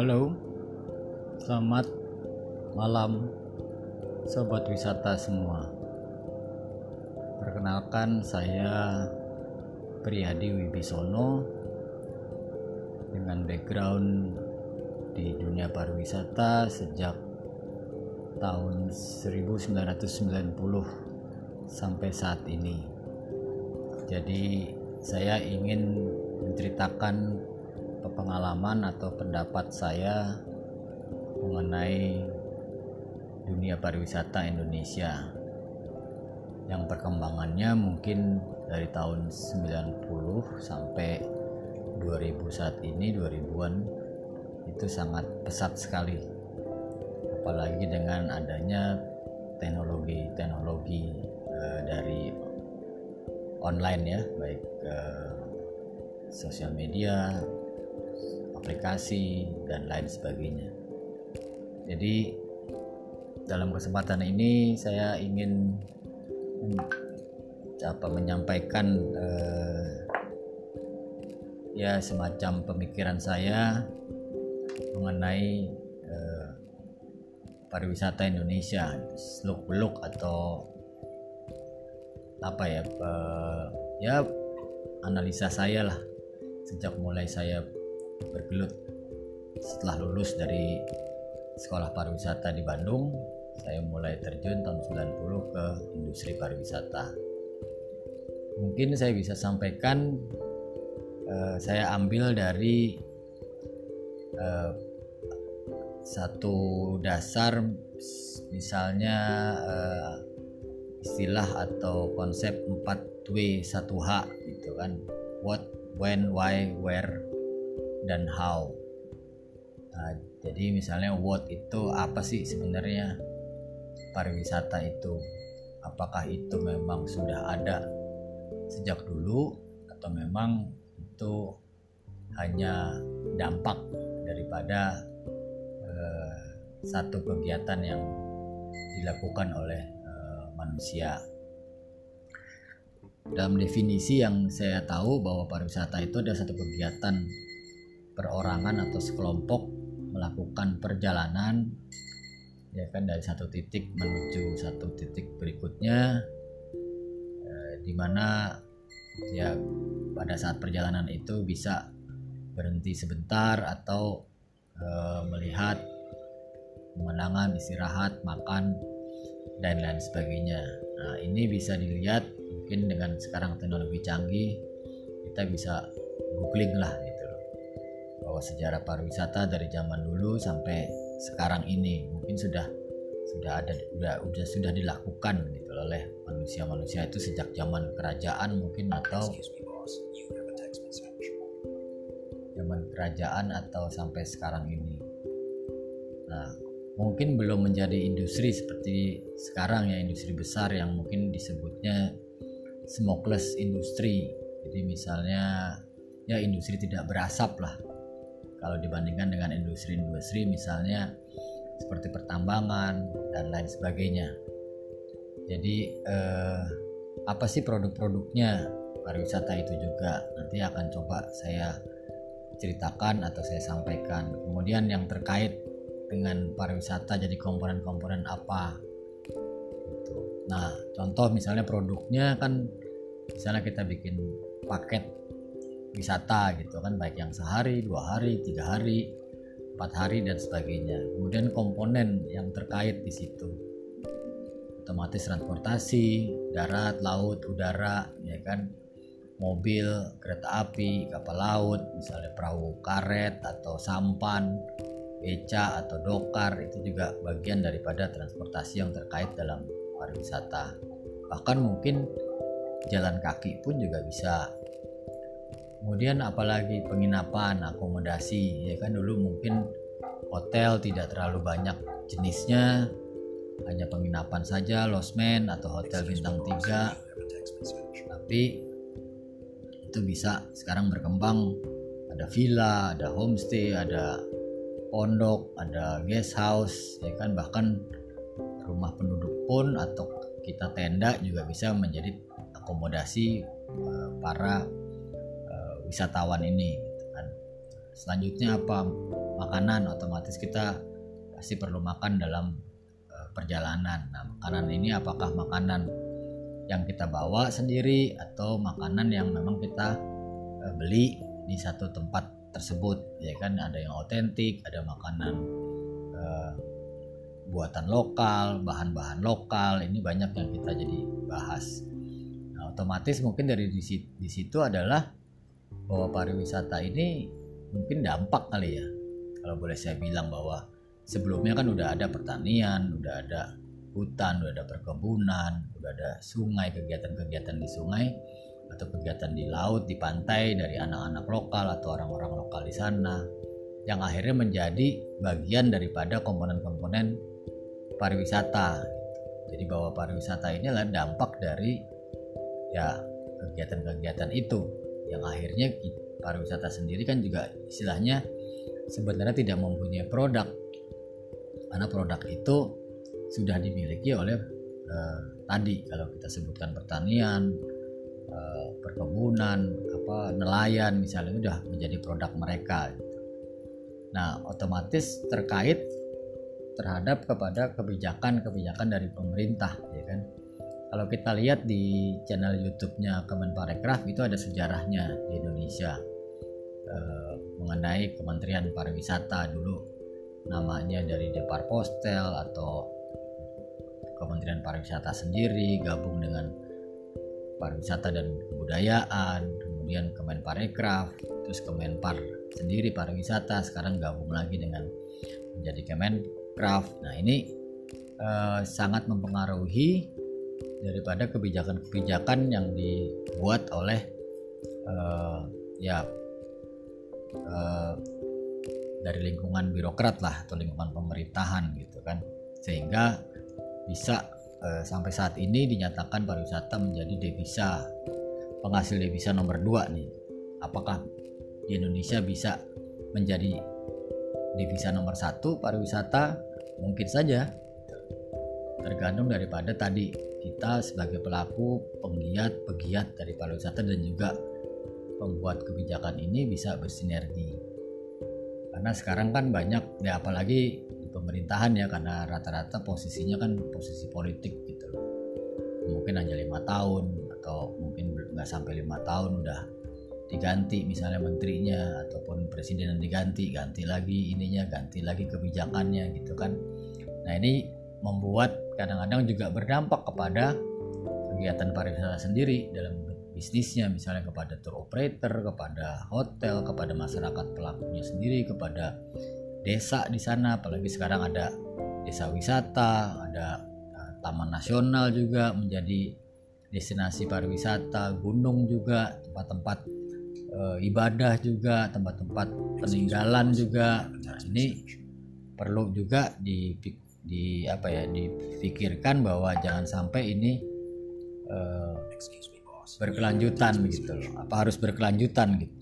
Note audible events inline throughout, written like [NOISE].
Halo, selamat malam sobat wisata semua. Perkenalkan saya Priyadi Wibisono dengan background di dunia pariwisata sejak tahun 1990 sampai saat ini. Jadi saya ingin menceritakan pengalaman atau pendapat saya mengenai dunia pariwisata Indonesia. Yang perkembangannya mungkin dari tahun 90 sampai 2000 saat ini 2000-an itu sangat pesat sekali. Apalagi dengan adanya teknologi-teknologi uh, dari online ya baik uh, sosial media aplikasi dan lain sebagainya. Jadi dalam kesempatan ini saya ingin apa menyampaikan eh, ya semacam pemikiran saya mengenai eh, pariwisata Indonesia, seluk beluk atau apa ya eh, ya analisa saya lah sejak mulai saya bergelut setelah lulus dari sekolah pariwisata di Bandung saya mulai terjun tahun 90 ke industri pariwisata. Mungkin saya bisa sampaikan uh, saya ambil dari uh, satu dasar misalnya uh, istilah atau konsep 4W 1H gitu kan. What when why where dan how. Nah, jadi misalnya what itu apa sih sebenarnya pariwisata itu? Apakah itu memang sudah ada sejak dulu atau memang itu hanya dampak daripada eh, satu kegiatan yang dilakukan oleh eh, manusia? Dalam definisi yang saya tahu bahwa pariwisata itu adalah satu kegiatan perorangan atau sekelompok melakukan perjalanan ya kan dari satu titik menuju satu titik berikutnya eh, di mana ya pada saat perjalanan itu bisa berhenti sebentar atau eh, melihat pemandangan istirahat makan dan lain sebagainya. Nah ini bisa dilihat mungkin dengan sekarang teknologi canggih kita bisa googling lah bahwa sejarah pariwisata dari zaman dulu sampai sekarang ini mungkin sudah sudah ada sudah sudah sudah dilakukan gitu oleh manusia-manusia itu sejak zaman kerajaan mungkin atau zaman kerajaan atau sampai sekarang ini. Nah, mungkin belum menjadi industri seperti sekarang ya industri besar yang mungkin disebutnya smokeless industry. Jadi misalnya ya industri tidak berasap lah kalau dibandingkan dengan industri-industri misalnya seperti pertambangan dan lain sebagainya. Jadi eh, apa sih produk-produknya pariwisata itu juga nanti akan coba saya ceritakan atau saya sampaikan. Kemudian yang terkait dengan pariwisata jadi komponen-komponen apa. Nah contoh misalnya produknya kan misalnya kita bikin paket wisata gitu kan baik yang sehari dua hari tiga hari empat hari dan sebagainya. Kemudian komponen yang terkait di situ. Otomatis transportasi darat laut udara ya kan. Mobil kereta api kapal laut misalnya perahu karet atau sampan beca atau dokar itu juga bagian daripada transportasi yang terkait dalam pariwisata. Bahkan mungkin jalan kaki pun juga bisa kemudian apalagi penginapan akomodasi ya kan? Dulu mungkin hotel tidak terlalu banyak jenisnya hanya penginapan saja losmen atau hotel bintang tiga. Tapi itu bisa sekarang berkembang. Ada villa ada homestay ada pondok ada guest house ya kan? Bahkan rumah penduduk pun atau kita tenda juga bisa menjadi akomodasi eh, para wisatawan ini gitu kan. selanjutnya apa? Makanan otomatis kita pasti perlu makan dalam uh, perjalanan. Nah makanan ini apakah makanan yang kita bawa sendiri atau makanan yang memang kita uh, beli di satu tempat tersebut ya kan? Ada yang otentik ada makanan uh, buatan lokal bahan-bahan lokal ini banyak yang kita jadi bahas. Nah, otomatis mungkin dari di situ, di situ adalah bahwa pariwisata ini mungkin dampak kali ya. Kalau boleh saya bilang bahwa sebelumnya kan udah ada pertanian udah ada hutan udah ada perkebunan udah ada sungai kegiatan-kegiatan di sungai atau kegiatan di laut di pantai dari anak-anak lokal atau orang-orang lokal di sana yang akhirnya menjadi bagian daripada komponen-komponen pariwisata. Jadi bahwa pariwisata ini adalah dampak dari ya kegiatan-kegiatan itu yang akhirnya pariwisata sendiri kan juga istilahnya sebenarnya tidak mempunyai produk. Karena produk itu sudah dimiliki oleh uh, tadi kalau kita sebutkan pertanian uh, perkebunan apa nelayan misalnya sudah menjadi produk mereka. Nah otomatis terkait terhadap kepada kebijakan-kebijakan dari pemerintah ya kan kalau kita lihat di channel YouTube-nya Kemenparekraf itu ada sejarahnya di Indonesia. Eh, mengenai Kementerian Pariwisata dulu. Namanya dari Depar Postel atau Kementerian Pariwisata sendiri gabung dengan pariwisata dan kebudayaan kemudian Kemenparekraf terus Kemenpar sendiri pariwisata sekarang gabung lagi dengan menjadi Kemenkraf. Nah ini eh, sangat mempengaruhi daripada kebijakan-kebijakan yang dibuat oleh uh, ya uh, dari lingkungan birokrat lah atau lingkungan pemerintahan gitu kan. Sehingga bisa uh, sampai saat ini dinyatakan pariwisata menjadi devisa penghasil devisa nomor dua nih. Apakah di Indonesia bisa menjadi devisa nomor satu pariwisata? Mungkin saja. Tergantung daripada tadi kita sebagai pelaku penggiat pegiat dari pariwisata dan juga pembuat kebijakan ini bisa bersinergi. Karena sekarang kan banyak ya apalagi di pemerintahan ya karena rata-rata posisinya kan posisi politik gitu loh. Mungkin hanya lima tahun atau mungkin nggak sampai lima tahun udah diganti misalnya menterinya ataupun presiden yang diganti ganti lagi ininya ganti lagi kebijakannya gitu kan. Nah ini membuat kadang-kadang juga berdampak kepada kegiatan pariwisata sendiri dalam bisnisnya misalnya kepada tour operator, kepada hotel, kepada masyarakat pelakunya sendiri, kepada desa di sana apalagi sekarang ada desa wisata, ada uh, taman nasional juga menjadi destinasi pariwisata, gunung juga, tempat-tempat uh, ibadah juga, tempat-tempat peninggalan juga. Nah, ini perlu juga dipikir di apa ya dipikirkan bahwa jangan sampai ini uh, berkelanjutan gitu loh. Apa harus berkelanjutan gitu?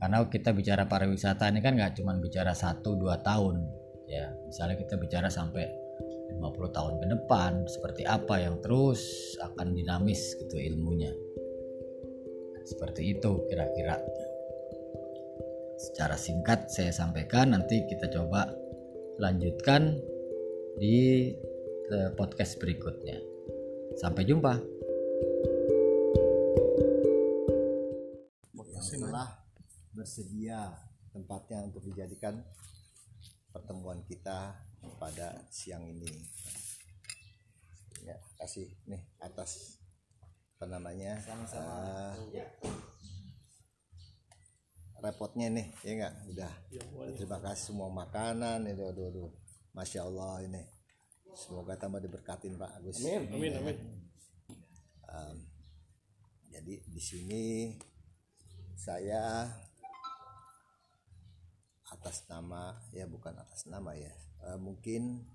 Karena kita bicara pariwisata ini kan nggak cuma bicara satu dua tahun. Ya misalnya kita bicara sampai 50 tahun ke depan seperti apa yang terus akan dinamis gitu ilmunya. Seperti itu kira-kira. Secara singkat saya sampaikan nanti kita coba lanjutkan di eh, podcast berikutnya. Sampai jumpa. Setelah bersedia tempatnya untuk dijadikan pertemuan kita pada siang ini. Ya, kasih nih atas apa namanya? Sama-sama. Uh, repotnya nih ya enggak udah ya, terima kasih semua makanan itu aduh, aduh. Masya Allah ini. Semoga tambah diberkatin Pak Agus. Amin amin amin. Um, jadi di sini saya atas nama ya bukan atas nama ya uh, mungkin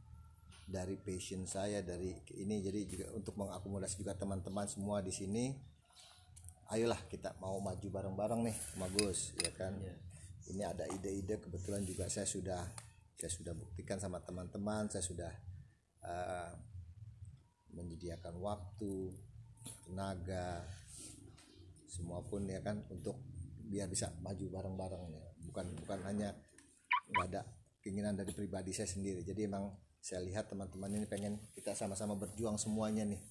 dari passion saya dari ini jadi juga untuk mengakomodasi juga teman-teman semua di sini ayolah kita mau maju bareng-bareng nih Gus ya kan? Yeah. ini ada ide-ide kebetulan juga saya sudah saya sudah buktikan sama teman-teman saya sudah uh, menyediakan waktu tenaga semua pun ya kan untuk biar bisa maju bareng-bareng ya. Bukan bukan hanya nggak ada keinginan dari pribadi saya sendiri. Jadi emang saya lihat teman-teman ini pengen kita sama-sama berjuang semuanya nih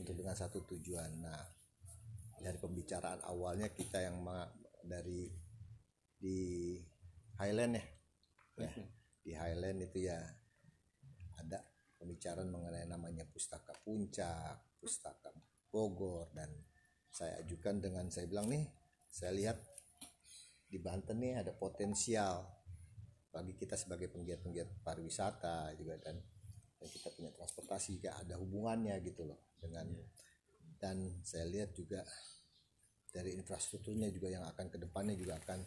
untuk dengan satu tujuan. Nah dari pembicaraan awalnya kita yang dari di Highland ya, ya di Highland itu ya ada pembicaraan mengenai namanya pustaka puncak pustaka Bogor dan saya ajukan dengan saya bilang nih saya lihat di Banten nih ada potensial bagi kita sebagai penggiat-penggiat pariwisata juga dan, dan kita punya transportasi juga ada hubungannya gitu loh dengan dan saya lihat juga dari infrastrukturnya juga yang akan ke depannya juga akan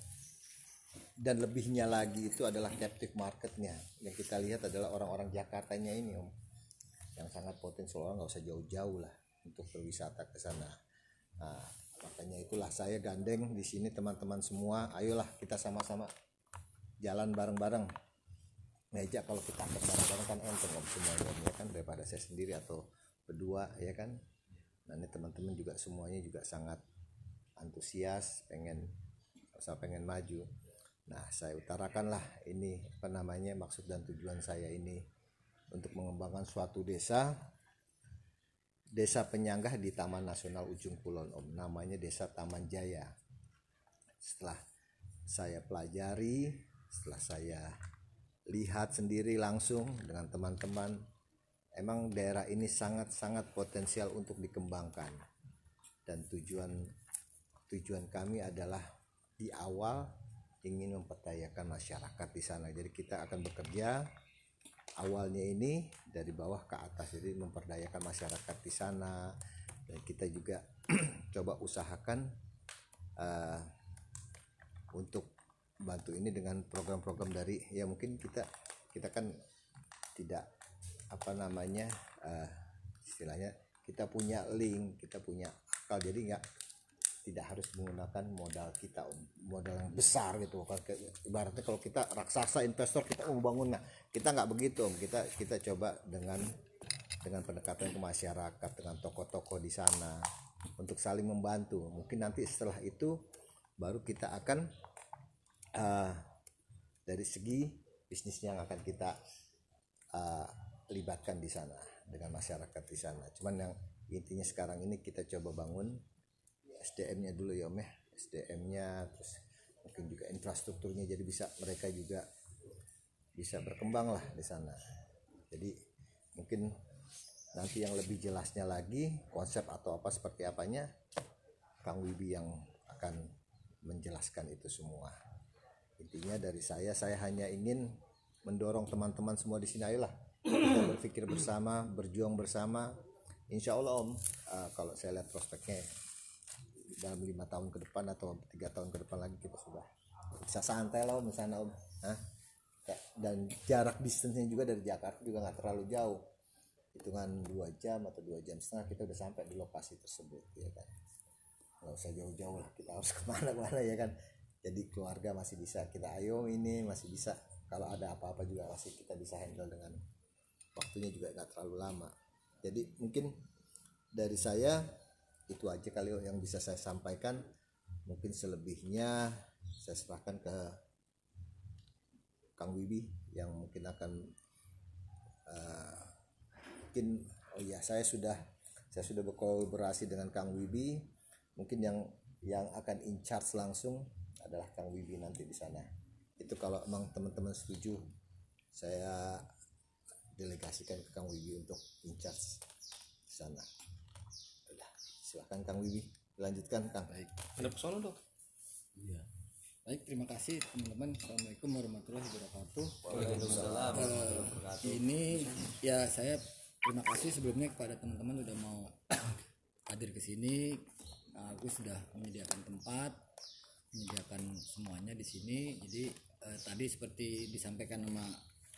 dan lebihnya lagi itu adalah captive marketnya. Yang kita lihat adalah orang-orang Jakartanya ini om. Yang sangat potensial orang nggak usah jauh-jauh lah untuk berwisata ke sana. Nah, makanya itulah saya gandeng di sini teman-teman semua. Ayolah kita sama-sama jalan bareng-bareng. Meja kalau kita angkat bareng-bareng kan enteng om. Semuanya ya kan daripada saya sendiri atau berdua ya kan? Nah ini teman-teman juga semuanya juga sangat antusias pengen saya pengen maju Nah, saya utarakanlah ini apa namanya maksud dan tujuan saya ini untuk mengembangkan suatu desa desa penyanggah di Taman Nasional Ujung Kulon Om. Namanya Desa Taman Jaya. Setelah saya pelajari, setelah saya lihat sendiri langsung dengan teman-teman, emang daerah ini sangat-sangat potensial untuk dikembangkan. Dan tujuan tujuan kami adalah di awal ingin memperdayakan masyarakat di sana. Jadi kita akan bekerja awalnya ini dari bawah ke atas jadi memperdayakan masyarakat di sana dan kita juga [CLEARS THROAT] coba usahakan uh, untuk bantu ini dengan program-program dari ya mungkin kita kita kan tidak apa namanya uh, istilahnya kita punya link kita punya akal jadi nggak tidak harus menggunakan modal kita modal yang besar gitu. Ibaratnya kalau kita raksasa investor kita mau bangun nah kita nggak begitu om kita kita coba dengan dengan pendekatan ke masyarakat dengan tokoh-tokoh di sana untuk saling membantu. Mungkin nanti setelah itu baru kita akan uh, dari segi bisnisnya yang akan kita uh, libatkan di sana dengan masyarakat di sana. Cuman yang intinya sekarang ini kita coba bangun SDM-nya dulu ya Om ya. SDM-nya terus mungkin juga infrastrukturnya jadi bisa mereka juga bisa berkembang lah di sana. Jadi mungkin nanti yang lebih jelasnya lagi konsep atau apa seperti apanya Kang Wibi yang akan menjelaskan itu semua. Intinya dari saya saya hanya ingin mendorong teman-teman semua di sini ayolah. Kita berpikir bersama berjuang bersama. Insya Allah om uh, kalau saya lihat prospeknya dalam lima tahun ke depan atau tiga tahun ke depan lagi kita sudah bisa santai lah om sana om. Hah? dan jarak distance juga dari Jakarta juga nggak terlalu jauh. Hitungan dua jam atau dua jam setengah kita udah sampai di lokasi tersebut ya kan? Nggak usah jauh-jauh lah kita harus [LAUGHS] ke mana-mana ya kan? Jadi keluarga masih bisa kita ayo ini masih bisa. Kalau ada apa-apa juga masih kita bisa handle dengan waktunya juga nggak terlalu lama. Jadi mungkin dari saya itu aja kali yang bisa saya sampaikan. Mungkin selebihnya saya serahkan ke Kang Wibi yang mungkin akan uh, mungkin oh iya saya sudah saya sudah berkolaborasi dengan Kang Wibi mungkin yang yang akan in charge langsung adalah Kang Wibi nanti di sana. Itu kalau emang teman-teman setuju saya delegasikan ke Kang Wibi untuk in charge di sana silahkan Kang Wibi lanjutkan Kang. Baik. Ada persoalan dok? Iya. Baik terima kasih teman-teman. Assalamualaikum warahmatullahi wabarakatuh. Waalaikumsalam uh, ini ya saya terima kasih sebelumnya kepada teman-teman sudah mau [COUGHS] hadir ke sini. Nah, aku sudah menyediakan tempat menyediakan semuanya di sini. Jadi uh, tadi seperti disampaikan sama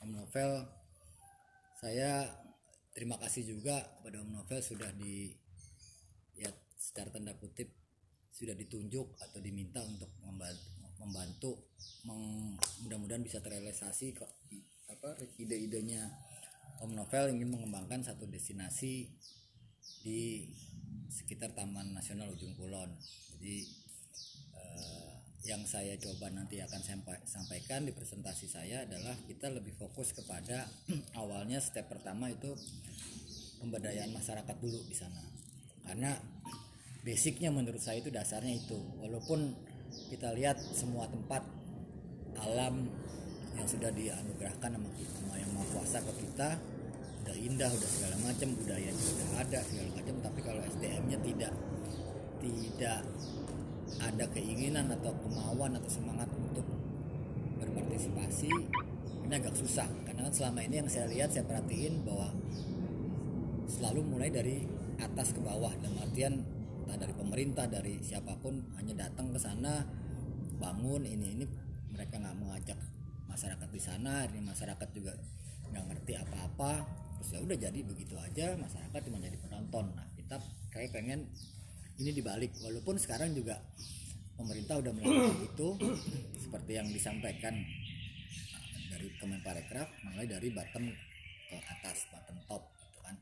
Om Novel saya terima kasih juga kepada Om Novel sudah di ya secara tanda kutip sudah ditunjuk atau diminta untuk membantu mudah-mudahan bisa terrealisasi kok apa ide-idenya Om Novel ingin mengembangkan satu destinasi di sekitar Taman Nasional Ujung Kulon. Jadi eh, yang saya coba nanti akan sampai, sampaikan di presentasi saya adalah kita lebih fokus kepada [CLEARS THROAT] awalnya step pertama itu pemberdayaan masyarakat dulu di sana karena basicnya menurut saya itu dasarnya itu. Walaupun kita lihat semua tempat alam yang sudah dianugerahkan sama, sama yang maha kuasa ke kita udah indah udah segala macam budaya juga ada segala macam. Tapi kalau SDM-nya tidak tidak ada keinginan atau kemauan atau semangat untuk berpartisipasi ini agak susah. Karena kan selama ini yang saya lihat saya perhatiin bahwa selalu mulai dari atas ke bawah. Dan artian entah dari pemerintah dari siapa pun hanya datang ke sana bangun ini ini mereka nggak mengajak masyarakat di sana ini masyarakat juga nggak ngerti apa-apa. Terus ya udah jadi begitu aja masyarakat cuma jadi penonton. Nah kita kayak pengen ini dibalik. Walaupun sekarang juga pemerintah udah melakukan itu seperti yang disampaikan dari Kemenparekraf mulai dari bottom ke atas bottom top gitu kan.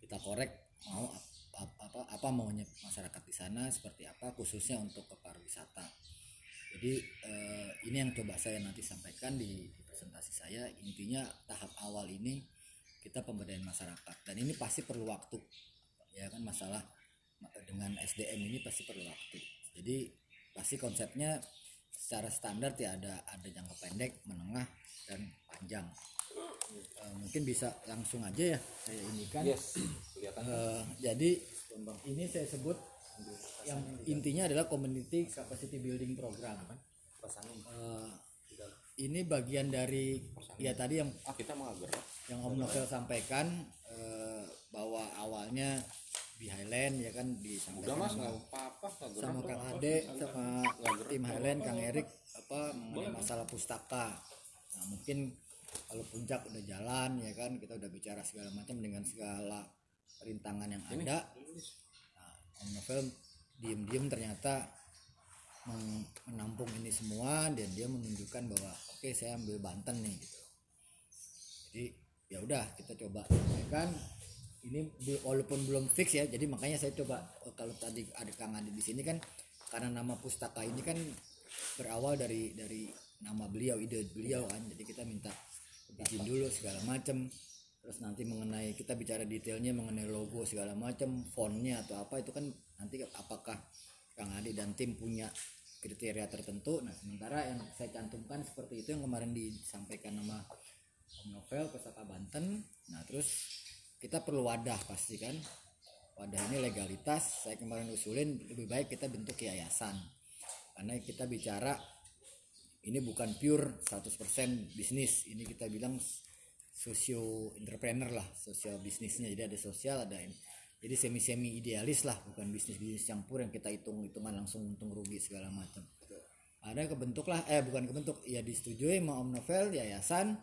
Kita korek mau apa, apa apa maunya masyarakat di sana seperti apa khususnya untuk ke pariwisata. Jadi eh, ini yang coba saya nanti sampaikan di, di presentasi saya. Intinya tahap awal ini kita pemberdayaan masyarakat. Dan ini pasti perlu waktu ya kan? Masalah dengan SDM ini pasti perlu waktu. Jadi pasti konsepnya secara standar ya ada ada jangka pendek menengah dan panjang Mungkin bisa langsung aja ya saya ini kan. Eh, jadi ini saya sebut yang intinya adalah community capacity building program. Eh, ini bagian dari ya tadi yang ah kita mau agar yang Om Novel sampaikan eh, bahwa awalnya di Highland ya kan udah mas sama, nggak apa-apa nggak gerak sama Kang Ade sama tim Highland Kang Erik apa mengenai masalah pustaka. Nah mungkin kalau puncak udah jalan ya kan kita udah bicara segala macam dengan segala rintangan yang ada. Nah, Om Novel diem-diem ternyata menampung ini semua dan dia menunjukkan bahwa oke saya ambil Banten nih gitu. Jadi ya udah kita coba. Sampaikan ini be- walaupun belum fix ya jadi makanya saya coba oh, kalau tadi ada Kang Adi di sini kan karena nama pustaka ini kan berawal dari dari nama beliau ide beliau kan jadi kita minta izin dulu segala macam terus nanti mengenai kita bicara detailnya mengenai logo segala macam fontnya atau apa itu kan nanti apakah Kang Adi dan tim punya kriteria tertentu. Nah sementara yang saya cantumkan seperti itu yang kemarin disampaikan nama Om Novel Pusaka Banten. Nah terus kita perlu wadah pasti kan. Wadah ini legalitas saya kemarin usulin lebih baik kita bentuk yayasan. Karena kita bicara ini bukan pure 100% bisnis. Ini kita bilang socio entrepreneur lah sosial bisnisnya. Jadi ada sosial ada ini. Jadi semi semi idealis lah bukan bisnis bisnis campur yang kita hitung hitungan langsung untung rugi segala macam. Ada kebentuk lah eh bukan kebentuk. Ya disetujui sama Om Novel yayasan.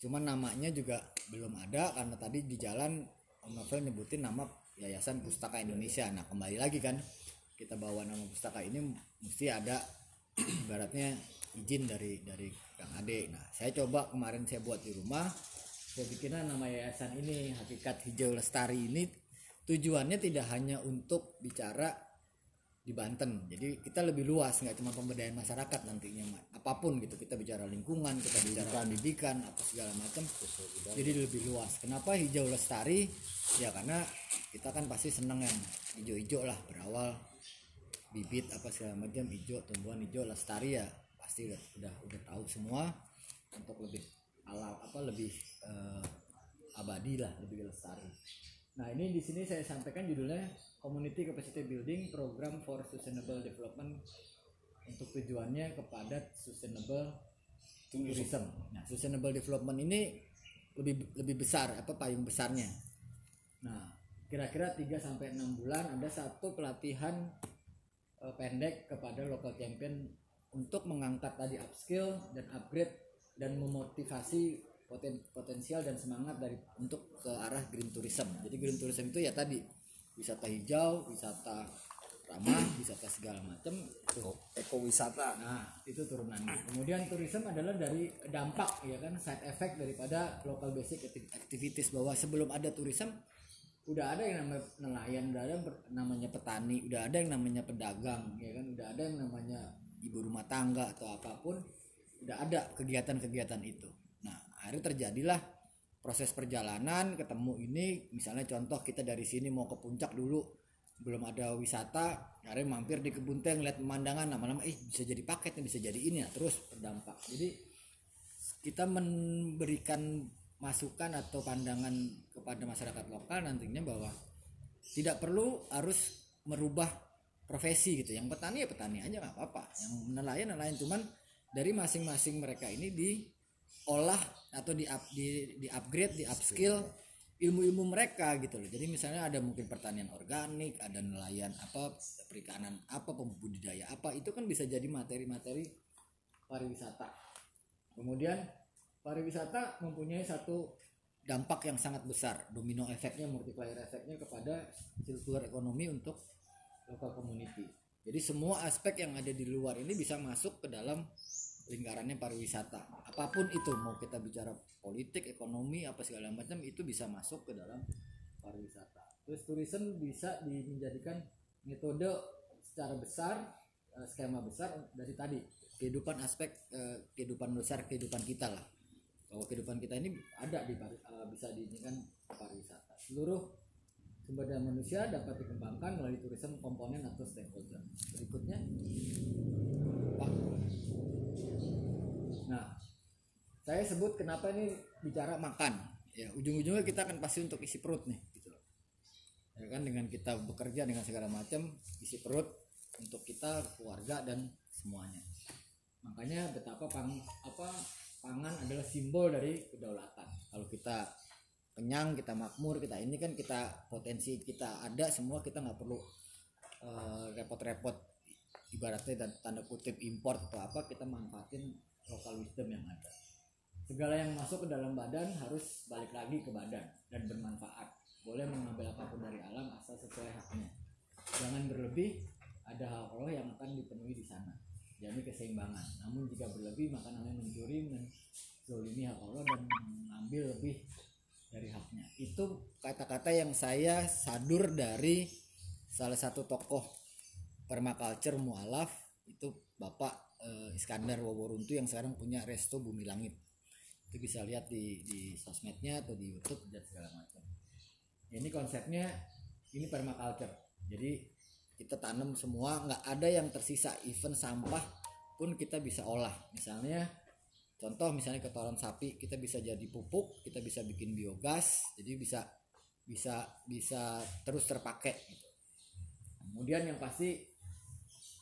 Cuman namanya juga belum ada karena tadi di jalan Om Novel nyebutin nama Yayasan Pustaka Indonesia. Nah kembali lagi kan kita bawa nama pustaka ini mesti ada [CLEARS THROAT] ibaratnya izin dari dari Kang Ade. Nah saya coba kemarin saya buat di rumah saya bikinlah nama yayasan ini hakikat hijau lestari ini tujuannya tidak hanya untuk bicara di Banten. Jadi kita lebih luas nggak cuma pemberdayaan masyarakat nantinya apa pun gitu kita bicara lingkungan kita bicara pendidikan. apa segala macam jadi lebih luas. Kenapa hijau lestari? Ya karena kita kan pasti seneng yang hijau-hijau lah berawal bibit apa segala macam hijau tumbuhan hijau lestari ya pasti udah udah, udah tahu semua untuk lebih alam apa lebih eh, abadi lah lebih lestari nah ini di sini saya sampaikan judulnya Community Capacity Building Program for Sustainable Development untuk tujuannya kepada sustainable tourism. Nah, sustainable development ini lebih lebih besar apa payung besarnya. Nah, kira-kira 3 sampai 6 bulan ada satu pelatihan eh, pendek kepada local champion untuk mengangkat tadi upskill dan upgrade dan memotivasi poten- potensial dan semangat dari untuk ke arah green tourism. Jadi green tourism itu ya tadi wisata hijau, wisata ramah, wisata segala macam. ekowisata Nah, itu turunannya. Kemudian tourism adalah dari dampak ya kan side effect daripada local basic acti- activities bahwa sebelum ada tourism udah ada yang namanya nelayan, udah ada yang namanya petani, udah ada yang namanya pedagang, ya kan, udah ada yang namanya ibu rumah tangga atau apa pun tidak ada kegiatan-kegiatan itu. Nah akhirnya terjadilah proses perjalanan ketemu ini misalnya contoh kita dari sini mau ke puncak dulu belum ada wisata akhirnya mampir di kebun teh ngeliat pemandangan lama-lama eh bisa jadi paket bisa jadi ini ya terus berdampak. Jadi kita memberikan masukan atau pandangan kepada masyarakat lokal nantinya bahwa tidak perlu harus merubah profesi gitu. Yang petani ya petani aja nggak apa-apa. Yang nelayan nelayan. Cuman dari masing-masing mereka ini diolah atau di up, di, di upgrade di upskill ilmu-ilmu mereka gitu loh. Jadi misalnya ada mungkin pertanian organik ada nelayan apa perikanan apa pembudidaya apa itu kan bisa jadi materi-materi pariwisata. Kemudian pariwisata mempunyai satu dampak yang sangat besar. Domino efeknya multiplier efeknya kepada circular ekonomi untuk local community. Jadi semua aspek yang ada di luar ini bisa masuk ke dalam lingkarannya pariwisata. Apa pun itu mau kita bicara politik ekonomi apa segala macam itu bisa masuk ke dalam pariwisata. Terus tourism bisa dijadikan metode secara besar eh, skema besar dari tadi. Kehidupan aspek eh, kehidupan besar kehidupan kita lah. Bahwa kehidupan kita ini ada di uh, bisa diinginkan pariwisata. Seluruh sumber daya manusia dapat dikembangkan melalui turisme komponen atau stakeholder. Berikutnya nah saya sebut kenapa ini bicara makan. Ya ujung-ujungnya kita akan pasti untuk isi perut nih gitu ya kan dengan kita bekerja dengan segala macam isi perut untuk kita keluarga dan semuanya. Makanya betapa pang apa pangan adalah simbol dari kedaulatan. Kalau kita kenyang kita makmur kita ini kan kita potensi kita ada semua kita nggak perlu uh, repot-repot ibaratnya dan tanda kutip import atau apa kita manfaatin lokal wisdom yang ada. Segala yang masuk ke dalam badan harus balik lagi ke badan dan bermanfaat. Boleh mengambil apa pun dari alam asal sesuai haknya. Jangan berlebih ada hal Allah yang akan dipenuhi di sana. Yakni keseimbangan. Namun jika berlebih maka namanya mencuri menzolimi hak Allah dan mengambil lebih dari haknya. Itu kata-kata yang saya sadur dari salah satu tokoh permaculture mualaf itu Bapak eh, Iskandar Woworuntu yang sekarang punya resto Bumi Langit. Itu bisa lihat di di sosmednya atau di YouTube dan segala macam. Ini konsepnya ini permaculture. Jadi kita tanam semua nggak ada yang tersisa. Even sampah pun kita bisa olah. Misalnya contoh misalnya kotoran sapi kita bisa jadi pupuk kita bisa bikin biogas jadi bisa bisa bisa terus terpakai. Kemudian yang pasti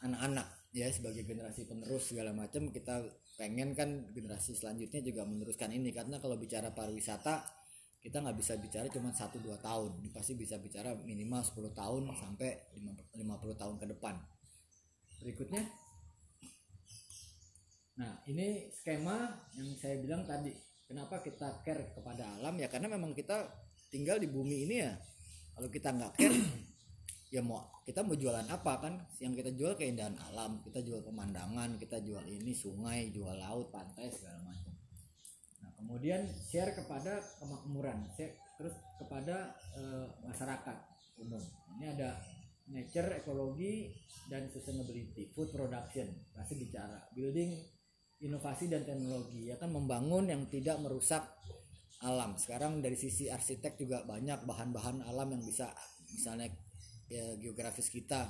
anak-anak ya sebagai generasi penerus segala macam kita pengen kan generasi selanjutnya juga meneruskan ini. Karena kalau bicara pariwisata kita nggak bisa bicara cuma satu dua tahun. Pasti bisa bicara minimal 10 tahun sampai 50 tahun ke depan. Berikutnya ini skema yang saya bilang tadi kenapa kita care kepada alam? Ya karena memang kita tinggal di bumi ini ya. Kalau kita nggak care [CLEARS THROAT] ya mau kita mau jualan apa kan? Yang kita jual keindahan alam kita jual pemandangan kita jual ini sungai jual laut pantai segala macam. Kemudian share kepada kemakmuran share terus kepada e, masyarakat umum. Ini ada nature ekologi dan sustainability food production. Pasti bicara. Building inovasi dan teknologi ya kan membangun yang tidak merusak alam. Sekarang dari sisi arsitek juga banyak bahan-bahan alam yang bisa misalnya ya geografis kita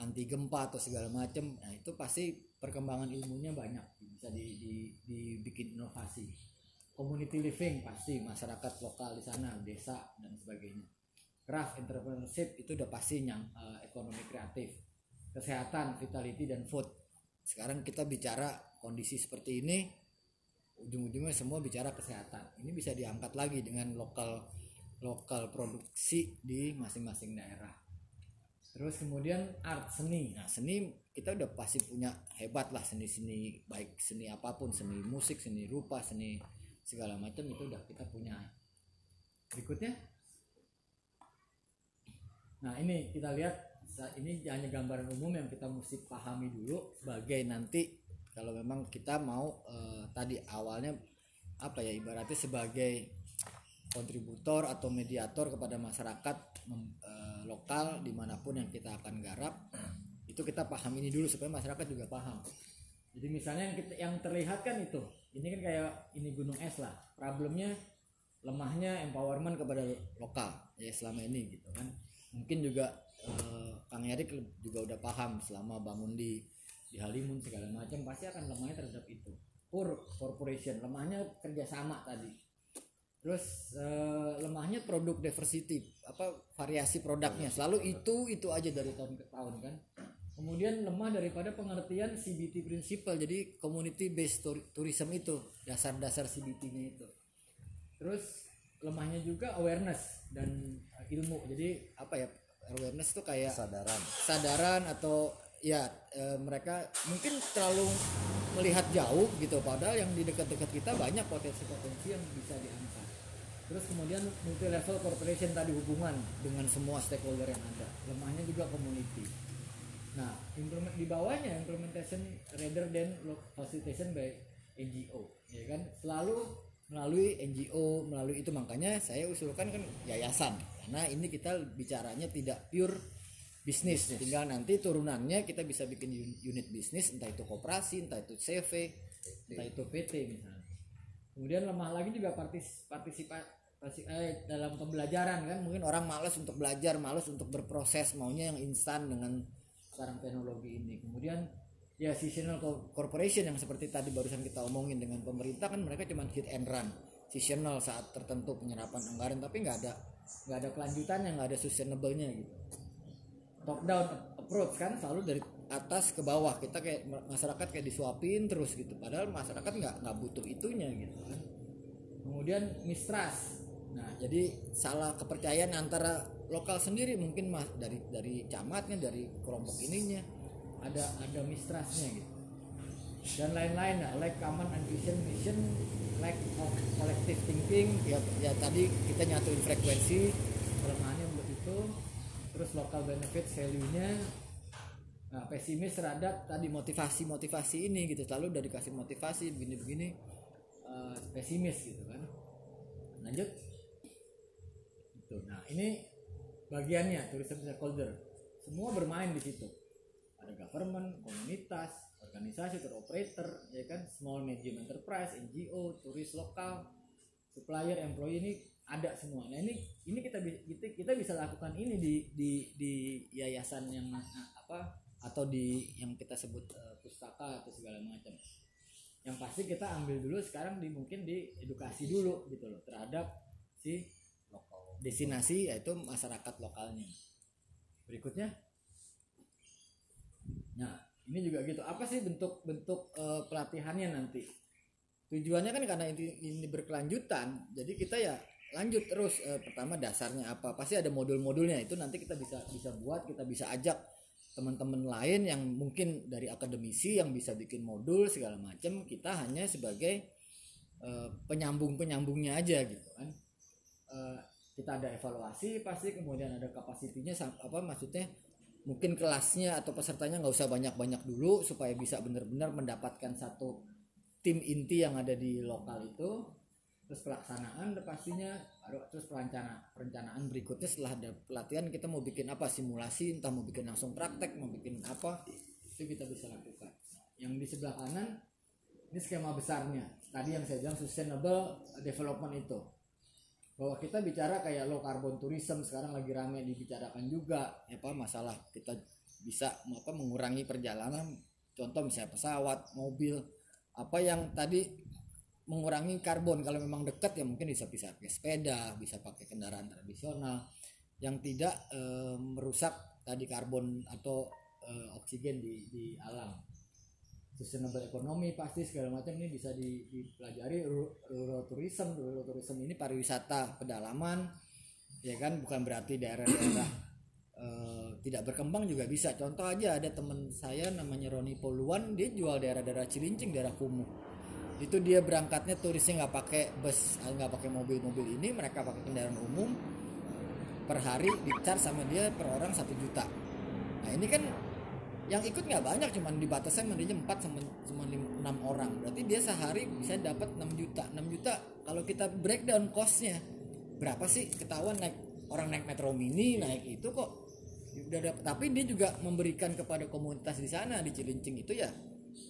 anti gempa atau segala macam nah itu pasti perkembangan ilmunya banyak bisa di, di, dibikin inovasi. Community living pasti masyarakat lokal di sana desa dan sebagainya. Craft entrepreneurship itu udah pasti yang uh, ekonomi kreatif. Kesehatan vitality dan food sekarang kita bicara kondisi seperti ini ujung-ujungnya semua bicara kesehatan. Ini bisa diangkat lagi dengan lokal lokal produksi di masing-masing daerah. Terus kemudian art seni. Nah seni kita udah pasti punya hebat lah seni-seni baik seni apa pun seni musik seni rupa seni segala macam itu udah kita punya. Berikutnya. Nah ini kita lihat ini hanya gambaran umum yang kita mesti pahami dulu sebagai nanti kalau memang kita mau eh, tadi awalnya apa ya ibaratnya sebagai kontributor atau mediator kepada masyarakat mem, eh, lokal di mana pun yang kita akan garap itu itu kita paham ini dulu supaya masyarakat juga paham. Jadi misalnya yang kita, yang terlihat kan itu ini kan kayak ini gunung es lah. Problemnya lemahnya empowerment kepada lokal ya selama ini gitu kan. Mungkin juga eh, Kang Erik juga udah paham selama bangun di di Halimun segala macam pasti akan lemahnya terhadap itu. Pur corporation lemahnya kerjasama tadi. Terus eh, lemahnya produk diversity apa variasi produknya. Selalu itu itu aja dari tahun ke tahun kan. Kemudian lemah daripada pengertian CBT principle jadi community based tour- tourism itu dasar-dasar CBT-nya itu. Terus lemahnya juga awareness dan eh, ilmu. Jadi apa ya awareness itu kayak kesadaran. kesadaran atau ya eh, mereka mungkin terlalu melihat jauh gitu. Padahal yang di dekat-dekat kita banyak potensi-potensi yang bisa diangkat. Terus kemudian multi level corporation tadi hubungan dengan semua stakeholder yang ada. Lemahnya juga community. Nah implement di bawahnya implementation rather than facilitation by NGO ya kan? Selalu melalui NGO melalui itu. Makanya saya usulkan kan yayasan karena ini kita bicaranya tidak pure bisnis. Tinggal nanti turunannya kita bisa bikin un- unit bisnis entah itu koperasi entah itu CV entah itu PT misalnya. Kemudian lemah lagi juga partis partisipasi eh, dalam pembelajaran kan. Mungkin orang malas untuk belajar malas untuk berproses maunya yang instan dengan sekarang teknologi ini. Kemudian ya seasonal co- corporation yang seperti tadi barusan kita omongin dengan pemerintah kan mereka cuma hit and run. Seasonal saat tertentu penyerapan anggaran tapi nggak ada nggak ada kelanjutannya nggak ada sustainable-nya gitu. Top down approach kan selalu dari atas ke bawah. Kita kayak masyarakat kayak disuapin terus gitu. Padahal masyarakat nggak nggak butuh itunya gitu kan. Kemudian mistrust. Nah jadi salah kepercayaan antara lokal sendiri mungkin mas dari dari camatnya dari kelompok ininya. Ada ada mistrustnya gitu dan lain-lain nah like common and vision lack of collective thinking. Ya ya tadi kita nyatuin frekuensi kelemahannya untuk itu. Terus local benefit value-nya nah pesimis terhadap tadi motivasi motivasi ini gitu. Selalu udah dikasih motivasi begini begini eh, pesimis gitu kan. Lanjut. Itu nah ini bagiannya tourism stakeholder semua bermain di situ. Ada government komunitas organisasi tour operator ya kan? Small medium enterprise NGO turis lokal supplier employee ini ada semua. Nah ini ini kita kita, kita bisa lakukan ini di di di yayasan yang nah, apa atau di yang kita sebut eh, pustaka atau segala macam. Yang pasti kita ambil dulu sekarang di mungkin di edukasi dulu gitu loh terhadap si destinasi yaitu masyarakat lokalnya. Berikutnya? Nah ini juga gitu. Apa sih bentuk bentuk eh, pelatihannya nanti? Tujuannya kan karena ini, ini berkelanjutan. Jadi kita ya lanjut terus. Eh, pertama dasarnya apa? Pasti ada modul-modulnya. Itu nanti kita bisa bisa buat kita bisa ajak teman-teman lain yang mungkin dari akademisi yang bisa bikin modul segala macam kita hanya sebagai eh, penyambung-penyambungnya aja gitu kan. Eh, kita ada evaluasi pasti kemudian ada kapasitinya apa maksudnya mungkin kelasnya atau pesertanya nggak usah banyak-banyak dulu supaya bisa benar-benar mendapatkan satu tim inti yang ada di lokal itu. Terus pelaksanaan pastinya terus perencana perencanaan berikutnya setelah ada pelatihan kita mau bikin apa? Simulasi entah mau bikin langsung praktek mau bikin apa itu kita bisa lakukan. Yang di sebelah kanan ini skema besarnya. Tadi yang saya bilang sustainable development itu bahwa kita bicara kayak low carbon tourism sekarang lagi rame dibicarakan juga apa masalah kita bisa apa mengurangi perjalanan. Contoh misalnya pesawat mobil apa yang tadi mengurangi karbon. Kalau memang dekat ya mungkin bisa bisa pakai sepeda bisa pakai kendaraan tradisional. Yang tidak eh, merusak tadi karbon atau eh, oksigen di di alam sustainable economy pasti segala macam ini bisa di- dipelajari. Ru- rural tourism rural tourism ini pariwisata pedalaman ya kan? Bukan berarti daerah-daerah eh, tidak berkembang juga bisa. Contoh aja ada teman saya namanya Roni Poluan dia jual daerah-daerah Cilincing daerah Kumuh. Itu dia berangkatnya turisnya nggak pakai bus nggak pakai mobil-mobil ini mereka pakai kendaraan umum. Per hari di charge sama dia per orang satu juta. Nah ini kan yang ikut nggak banyak cuman sama dia 4 sama cuma 6 orang. Berarti dia sehari bisa dapat 6 juta. 6 juta kalau kita breakdown costnya berapa sih ketahuan naik orang naik metro mini naik itu kok 5 udah dapet, tapi dia juga memberikan kepada komunitas di sana di Cilincing itu ya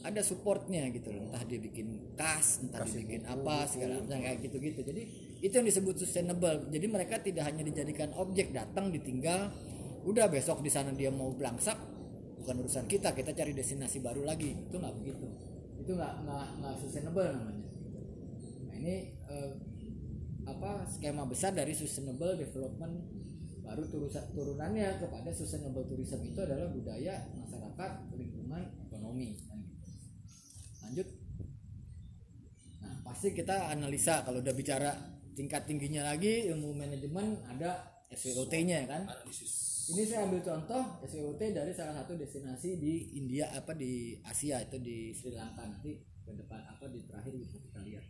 ada supportnya gitu loh. Entah dia bikin kas entah dia bikin apa segala macam kayak gitu gitu jadi itu yang disebut sustainable. Jadi mereka tidak hanya dijadikan objek datang ditinggal udah besok di sana dia mau belangsak bukan urusan kita kita cari destinasi baru lagi. Itu nggak begitu. Itu nggak nggak nggak sustainable namanya. Nah ini eh, apa skema besar dari sustainable development baru turunannya kepada sustainable tourism itu adalah budaya masyarakat lingkungan ekonomi. Kan gitu. lanjut. Nah pasti kita analisa kalau udah bicara tingkat tingginya lagi ilmu manajemen ada SWOT-nya kan ini saya ambil contoh SWOT dari salah satu destinasi di India apa di Asia itu di Sri Lanka. Nanti ke depan apa di terakhir bisa kita lihat.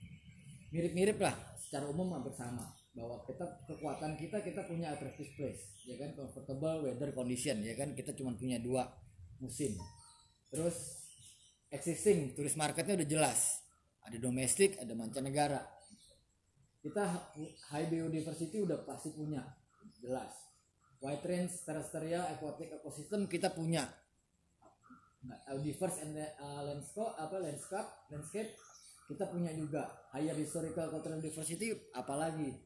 Mirip-mirip lah secara umum hampir sama. Bahwa kita kekuatan kita kita punya attractive place ya kan? Comfortable weather condition ya kan? Kita cuma punya dua musim. Terus existing turis marketnya udah jelas. Ada domestik ada mancanegara. Kita high biodiversity udah pasti punya jelas white range terrestrial aquatic ecosystem kita punya. Nah, diverse and uh, landscape apa landscape landscape kita punya juga. Higher historical cultural diversity apalagi.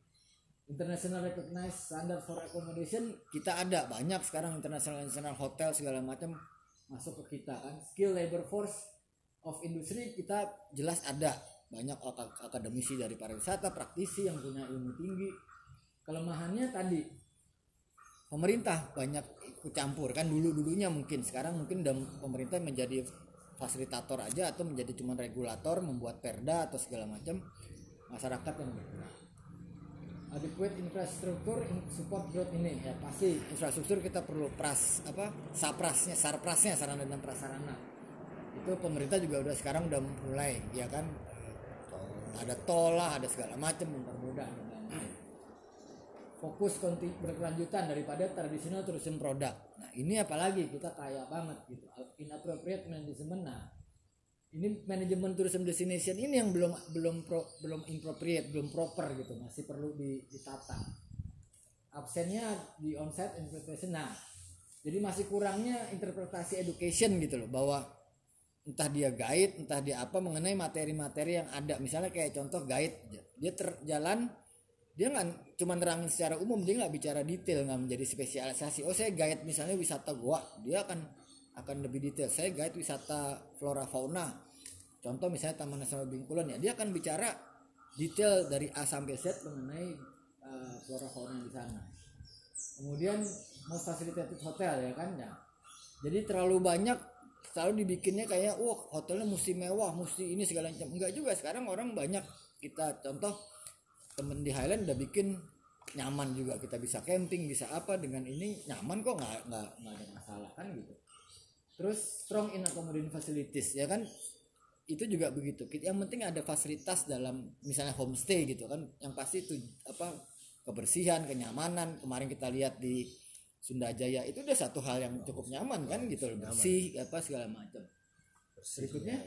International recognized standard for accommodation kita ada. Banyak sekarang international international hotel segala macam masuk ke kita kan. Skill labor force of industry kita jelas ada. Banyak ak- akademisi dari pariwisata praktisi yang punya ilmu tinggi. Kelemahannya tadi pemerintah banyak campur. Kan dulu dulunya mungkin sekarang mungkin udah pemerintah menjadi fasilitator aja atau menjadi cuma regulator membuat perda atau segala macam. Masyarakat yang bergerak adequate infrastruktur in- support growth ini. Ya pasti infrastruktur kita perlu pras apa saprasnya sarprasnya sarana dan prasarana. Itu pemerintah juga udah sekarang udah mulai ya kan? Ada tol lah ada segala macam mempermudah fokus berkelanjutan daripada tradisional tourism produk. Nah ini apalagi kita kaya banget gitu. Inappropriate management. Nah ini manajemen tourism destination ini yang belum belum pro, belum inappropriate, belum proper gitu, masih perlu di- ditata. Absennya di onset interpretation. Nah jadi masih kurangnya interpretasi education gitu loh bahwa entah dia guide, entah dia apa mengenai materi-materi yang ada. Misalnya kayak contoh guide, dia terjalan dia nggak cuma nerangin secara umum dia nggak bicara detail nggak menjadi spesialisasi. Oh saya guide misalnya wisata goa dia akan akan lebih detail. Saya guide wisata flora fauna. Contoh misalnya taman nasional bingkulan ya dia akan bicara detail dari A sampai Z mengenai uh, flora fauna di sana. Kemudian most facilitated hotel ya kan ya. Jadi terlalu banyak selalu dibikinnya kayak wah hotelnya mesti mewah mesti ini segala macam. Enggak juga sekarang orang banyak. Kita contoh temen di Highland udah bikin nyaman juga. Kita bisa camping bisa apa dengan ini nyaman kok nggak nggak nggak ada masalah kan gitu. Terus strong in accommodation facilities ya kan? Itu juga begitu. Yang penting ada fasilitas dalam misalnya homestay gitu kan? Yang pasti itu apa kebersihan kenyamanan. Kemarin kita lihat di Sunda Jaya itu udah satu hal yang cukup nyaman kan? Gitu loh. bersih apa segala macam. Berikutnya?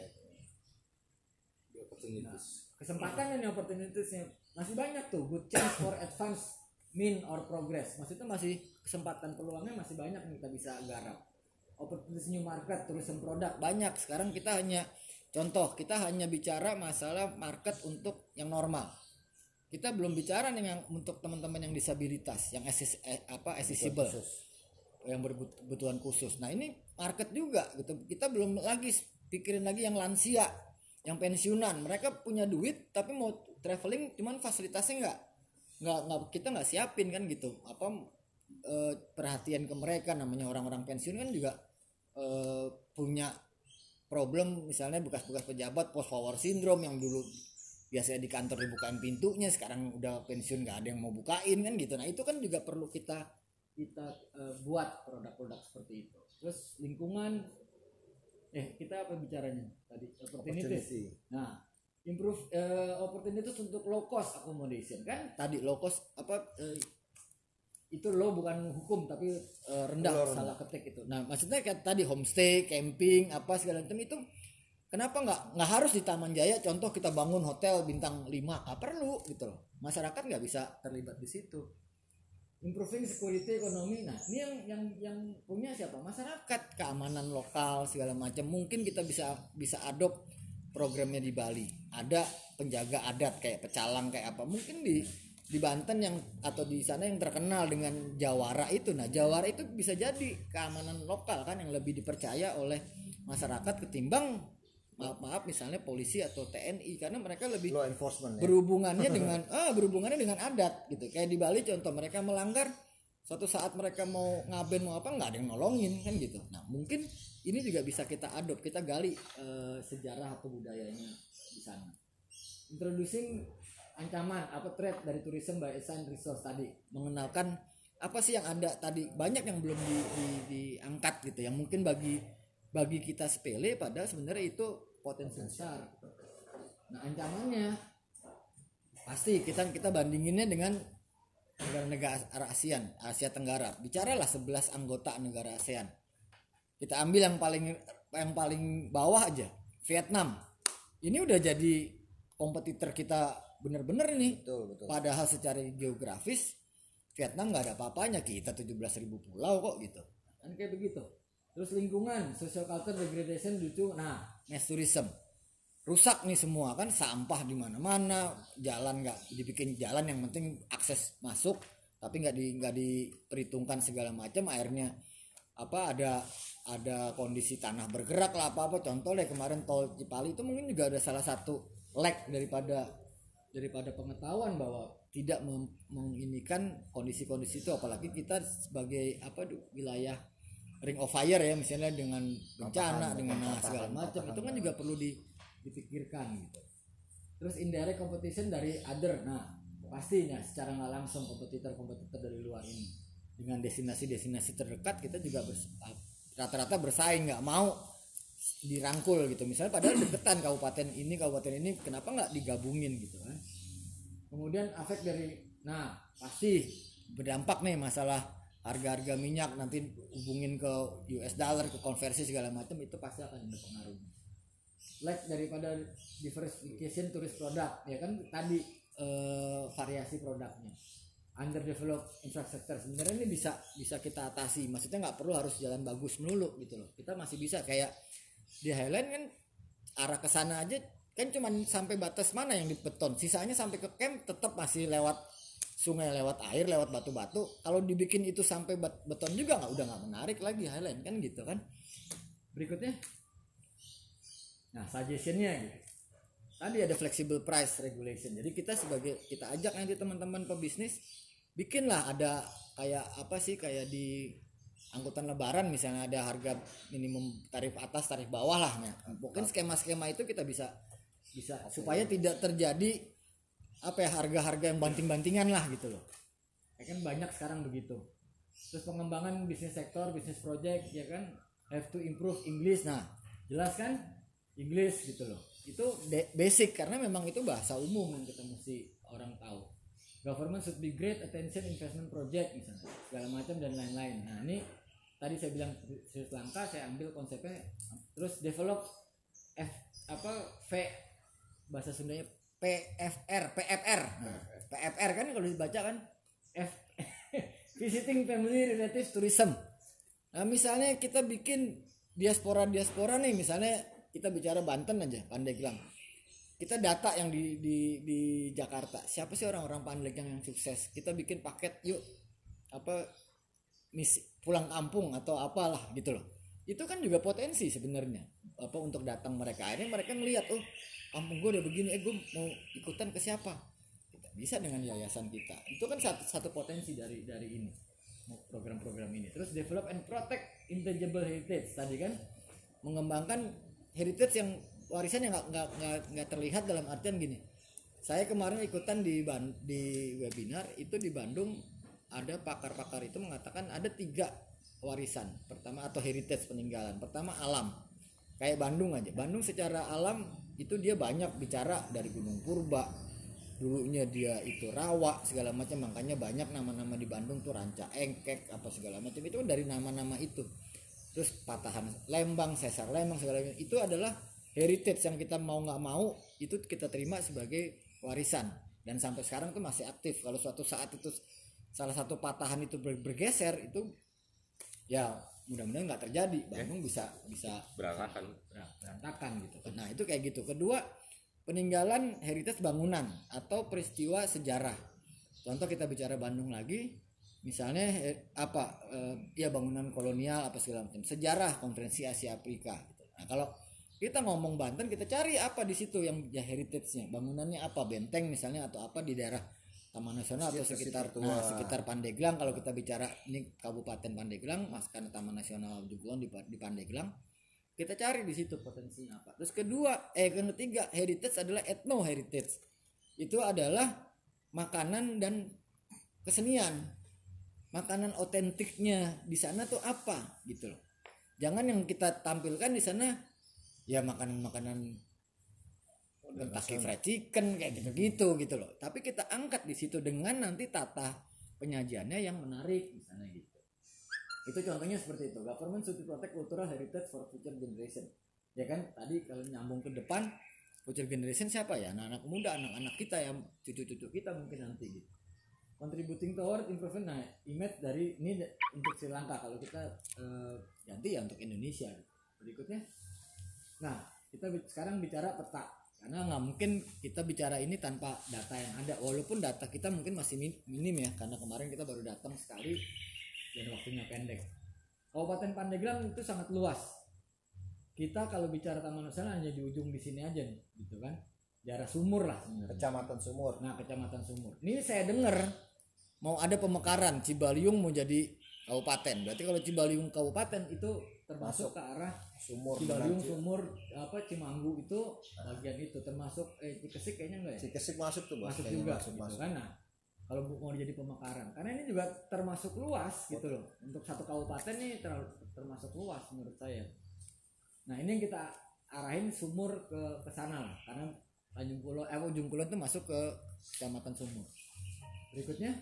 kesempatan dan opportunitiesnya masih banyak tuh good chance for advance mean or progress. Maksudnya masih kesempatan peluangnya masih banyak yang kita bisa garap. Opportunities new market tourism produk banyak. Sekarang kita hanya contoh kita hanya bicara masalah market untuk yang normal. Kita belum bicara nih yang untuk teman-teman yang disabilitas yang assis, eh, apa accessible. yang berkebutuhan khusus. Nah ini market juga gitu. Kita belum lagi pikirin lagi yang lansia yang pensiunan. Mereka punya duit tapi mau traveling cuman fasilitasnya nggak nggak nggak kita nggak siapin kan gitu. Apa eh, perhatian ke mereka namanya orang-orang pensiun kan juga eh, punya problem. Misalnya bekas-bekas pejabat post power syndrome yang dulu biasanya di kantor dibukain pintunya sekarang udah pensiun nggak ada yang mau bukain kan gitu. Nah itu kan juga perlu kita kita eh, buat produk-produk seperti itu. Terus lingkungan eh kita apa bicaranya? Tadi Opportunity. nah improve eh, opportunities untuk low cost accommodation kan? Tadi low cost apa eh, itu low bukan hukum tapi eh, rendah salah ketik itu. Nah maksudnya kayak tadi homestay camping apa segala macam itu kenapa nggak nggak harus di Taman Jaya contoh kita bangun hotel bintang 5 nggak perlu gitu loh. Masyarakat nggak bisa terlibat di situ. Improving security ekonomi nah ini yang yang yang punya siapa? Masyarakat keamanan lokal segala macam. Mungkin kita bisa bisa adopt programnya di Bali. Ada penjaga adat kayak pecalang kayak apa. Mungkin di di Banten yang atau di sana yang terkenal dengan jawara itu. Nah jawara itu bisa jadi keamanan lokal kan yang lebih dipercaya oleh masyarakat ketimbang maaf maaf misalnya polisi atau TNI karena mereka lebih law enforcement ya. berhubungannya [LAUGHS] dengan ah berhubungannya dengan adat gitu. Kayak di Bali contoh mereka melanggar suatu saat mereka mau ngaben mau apa nggak ada yang nolongin kan gitu. Nah mungkin ini juga bisa kita adopt kita gali eh, sejarah atau budayanya di sana. Introducing ancaman apa threat dari tourism by assigned resource tadi. Mengenalkan apa sih yang ada tadi. Banyak yang belum di, di- diangkat gitu yang mungkin bagi bagi kita sepele padahal sebenarnya itu potensi besar. Nah ancamannya pasti kita kita bandinginnya dengan negara-negara ASEAN Asia Tenggara. Bicaralah 11 anggota negara ASEAN kita ambil yang paling yang paling bawah aja Vietnam. Ini udah jadi kompetitor kita bener-bener nih betul betul. Padahal secara geografis Vietnam nggak ada apa-apanya. Kita 17.000 pulau kok gitu. Kan kayak begitu. Terus lingkungan social culture degradation lucu. Nah mass tourism. Rusak nih semua kan. Sampah di mana-mana jalan nggak dibikin jalan yang penting akses masuk tapi nggak di nggak diperhitungkan segala macam airnya apa ada ada kondisi tanah bergerak lah apa apa contoh deh kemarin tol Cipali itu mungkin juga ada salah satu lag daripada daripada pengetahuan bahwa tidak menginikan kondisi-kondisi itu. Apalagi kita sebagai apa du- wilayah ring of fire ya misalnya dengan bencana dengan nah, segala macam. Itu kan juga perlu di- dipikirkan gitu. Terus indirect competition dari other. Nah pastinya secara nggak langsung kompetitor-kompetitor dari luar ini dengan destinasi-destinasi terdekat kita juga bers- rata-rata bersaing nggak mau dirangkul gitu. Misalnya padahal [CLEARS THROAT] deketan kabupaten ini kabupaten ini kenapa nggak digabungin gitu kan? Kemudian efek dari nah pasti berdampak nih masalah harga-harga minyak nanti hubungin ke US dollar ke konversi segala macam itu pasti akan berpengaruh. Like daripada diversification turis produk ya kan? Tadi eh, variasi produknya underdeveloped infrastructure sebenarnya ini bisa bisa kita atasi. Maksudnya nggak perlu harus jalan bagus melulu gitu loh. Kita masih bisa kayak di Highland kan arah ke sana aja kan cuman sampai batas mana yang dibeton sisanya sampai ke camp tetap masih lewat sungai lewat air lewat batu-batu. Kalau dibikin itu sampai beton juga nggak udah nggak menarik lagi Highland kan gitu kan. Berikutnya nah suggestionnya gitu. Tadi ada flexible price regulation. Jadi kita sebagai kita ajak nanti teman-teman pebisnis bikinlah ada kayak apa sih kayak di angkutan lebaran misalnya ada harga minimum tarif atas tarif bawah lah nah mungkin skema-skema itu kita bisa bisa supaya tidak terjadi apa ya harga-harga yang banting-bantingan lah gitu loh. Ya kan banyak sekarang begitu. Terus pengembangan bisnis sektor bisnis project ya kan have to improve English. Nah jelas kan? English gitu loh. Itu basic karena memang itu bahasa umum yang kita mesti orang tahu government should be great attention investment project misalnya. Segala macam dan lain-lain. Nah ini tadi saya bilang Sri Lanka saya ambil konsepnya terus develop F apa V bahasa Sundanya PFR PFR nah, PFR kan kalau dibaca kan F [LAUGHS] visiting family relative tourism. Nah misalnya kita bikin diaspora diaspora nih misalnya kita bicara Banten aja Pandeglang kita data yang di di di Jakarta. Siapa sih orang-orang Pandeglang yang sukses? Kita bikin paket yuk apa misi pulang kampung atau apalah gitu loh. Itu kan juga potensi sebenarnya apa untuk datang mereka. Akhirnya mereka ngelihat oh kampung gue udah begini eh gue mau ikutan ke siapa? Kita bisa dengan yayasan kita. Itu kan satu, satu potensi dari dari ini program-program ini. Terus develop and protect intangible heritage. Tadi kan mengembangkan heritage yang warisan yang nggak nggak nggak terlihat dalam artian gini. Saya kemarin ikutan di Ban- di webinar itu di Bandung ada pakar-pakar itu mengatakan ada tiga warisan. Pertama atau heritage peninggalan. Pertama alam. Kayak Bandung aja. Bandung secara alam itu dia banyak bicara dari Gunung Purba. Dulunya dia itu rawa segala macam. Makanya banyak nama-nama di Bandung tuh ranca engkek apa segala macam. Itu dari nama-nama itu. Terus patahan Lembang Sesar Lembang segala macam. Itu adalah heritage yang kita mau nggak mau itu kita terima sebagai warisan. Dan sampai sekarang tuh masih aktif. Kalau suatu saat itu salah satu patahan itu ber- bergeser itu ya mudah-mudahan nggak terjadi. Bandung bisa bisa berantakan. Ber- berantakan gitu. Nah itu kayak gitu. Kedua peninggalan heritage bangunan atau peristiwa sejarah. Contoh kita bicara Bandung lagi misalnya eh, apa eh, ya bangunan kolonial apa segala macam. Sejarah konferensi Asia Afrika gitu. nah kalau kita ngomong Banten kita cari apa di situ yang ya heritage-nya. Bangunannya apa? Benteng misalnya atau apa di daerah Taman Nasional atau sekitar nah, sekitar Pandeglang. Kalau kita bicara ini Kabupaten Pandeglang mas karena Taman Nasional Jugulon di, di Pandeglang kita cari di situ potensinya apa. Terus kedua eh yang ketiga heritage adalah ethno heritage itu adalah makanan dan kesenian. Makanan otentiknya di sana tuh apa? Gitu loh. Jangan yang kita tampilkan di sana ya makanan-makanan Kentucky Fried Chicken kayak gitu-gitu gitu loh. Tapi kita angkat di situ dengan nanti tata penyajiannya yang menarik misalnya gitu. Itu contohnya seperti itu. Government should protect cultural heritage for future generation. Ya kan? Tadi kalau nyambung ke depan future generation siapa ya? Anak-anak muda anak-anak kita yang cucu-cucu kita mungkin nanti gitu. Contributing toward improvement. Nah image dari ini untuk Sri Lanka. Kalau kita eh, ganti ya untuk Indonesia. Berikutnya nah kita sekarang bicara peta karena nggak mungkin kita bicara ini tanpa data yang ada walaupun data kita mungkin masih min- minim ya karena kemarin kita baru datang sekali dan waktunya pendek Kabupaten Pandeglang itu sangat luas kita kalau bicara Taman Nasional hanya di ujung di sini aja nih gitu kan daerah sumur lah sebenarnya Kecamatan Sumur. Nah, Kecamatan Sumur. Ini saya dengar mau ada pemekaran Cibaliung mau jadi kabupaten. Berarti kalau Cibaliung kabupaten itu termasuk ke arah Sumur. Cibaliung Sumur apa Cimanggu itu bagian itu termasuk eh Cikesik kayaknya enggak ya? Cikesik masuk tuh bos. Masuk Kayaknya juga masuk gitu masuk. kan. Nah, kalau bu- mau jadi pemekaran karena ini juga termasuk luas gitu loh. Untuk satu kabupaten ini terlalu termasuk luas menurut saya. Nah, ini yang kita arahin sumur ke ke sana lah karena Tanjung Kulon eh Ujung Kulon itu masuk ke Kecamatan Sumur. Berikutnya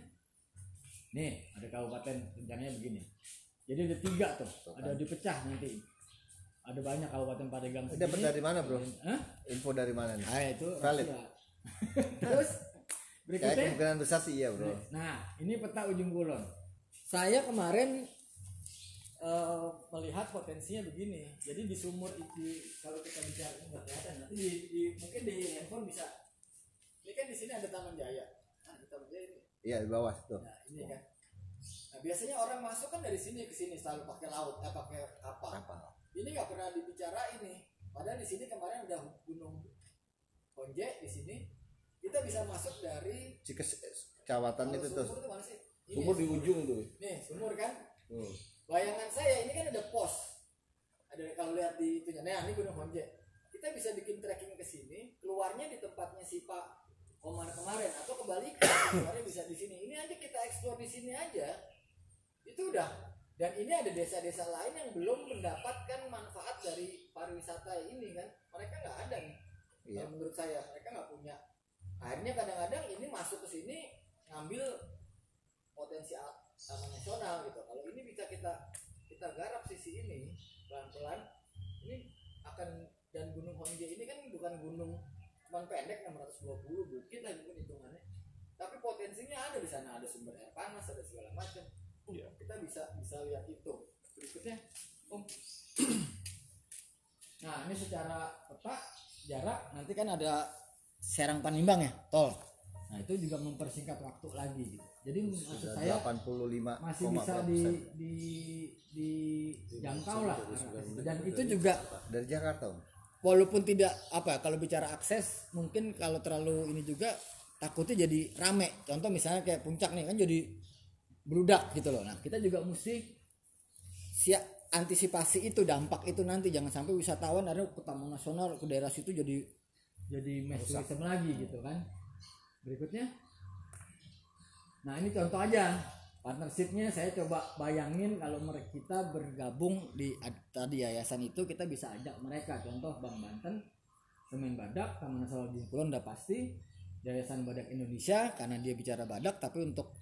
nih ada kabupaten rencananya begini. Jadi ada tiga tuh, ada dipecah nanti. Ada banyak kabupaten Pandeglang Ini dapat dari mana bro? Hah? Info dari mana nih? Ah itu Valid. [LAUGHS] Terus Kayak berikutnya kemungkinan besar sih iya bro. Nah, ini peta ujung kulon. Saya kemarin eh, melihat potensinya begini. Jadi di sumur di kalau kita bicara ini nggak kelihatan nanti di, di- mungkin di handphone bisa. Ini kan di sini ada Taman Jaya. Nah, di Taman Jaya ini. Iya di bawah tuh. Nah, ini kan. Nah, biasanya orang masuk kan dari sini ke sini selalu pakai laut, eh pakai kapal. Apa? Ini nggak pernah dibicarain nih. Padahal di sini kemarin udah gunung Konje di sini. Kita bisa masuk dari Cikesik kecamatan kalau itu tuh. sumur tuh mana sih? Ini sumur di ujung tuh Nih, sumur kan? Hmm. Bayangan saya ini kan ada pos. Ada kalau lihat di itunya. Nah, ini Gunung Honje. Kita bisa bikin trekking ke sini, keluarnya di tempatnya si Pak Omar kemarin atau kebalikan, keluarnya bisa di sini. Ini aja kita eksplor di sini aja. Itu udah. Dan ini ada desa-desa lain yang belum mendapatkan manfaat dari pariwisata ini kan. Mereka nggak ada nih. Iya. Kalau menurut saya mereka nggak punya. Akhirnya kadang-kadang ini masuk ke sini ngambil potensi taman nasional gitu. Kalau ini bisa kita kita garap sisi ini pelan-pelan, ini akan dan Gunung Honje ini kan bukan gunung cuman pendek 620 bukit lah mungkin hitungannya. Tapi potensinya ada di sana, ada sumber air panas, ada segala macam. Iya. Kita bisa bisa lihat itu. Berikutnya, Om. [CLEARS THROAT] nah, ini secara peta jarak nanti kan ada Serang Panimbang ya, tol. Nah, itu juga mempersingkat waktu lagi gitu. Jadi maksud saya 85 masih bisa di di di jangkau lah dan itu juga dari Jakarta Om. walaupun tidak apa kalau bicara akses mungkin kalau terlalu ini juga takutnya jadi rame contoh misalnya kayak puncak nih kan jadi beludak gitu loh. Nah kita juga mesti siap antisipasi itu dampak itu nanti. Jangan sampai wisatawan ada ke taman nasional ke daerah situ jadi jadi tourism lagi gitu kan. Berikutnya. Nah ini contoh aja. Partnershipnya saya coba bayangin kalau mereka kita bergabung di ad- tadi yayasan itu kita bisa ajak mereka. Contoh Bank Banten Semen Badak Taman Nasional Gunung Kulon udah pasti. Yayasan Badak Indonesia karena dia bicara badak tapi untuk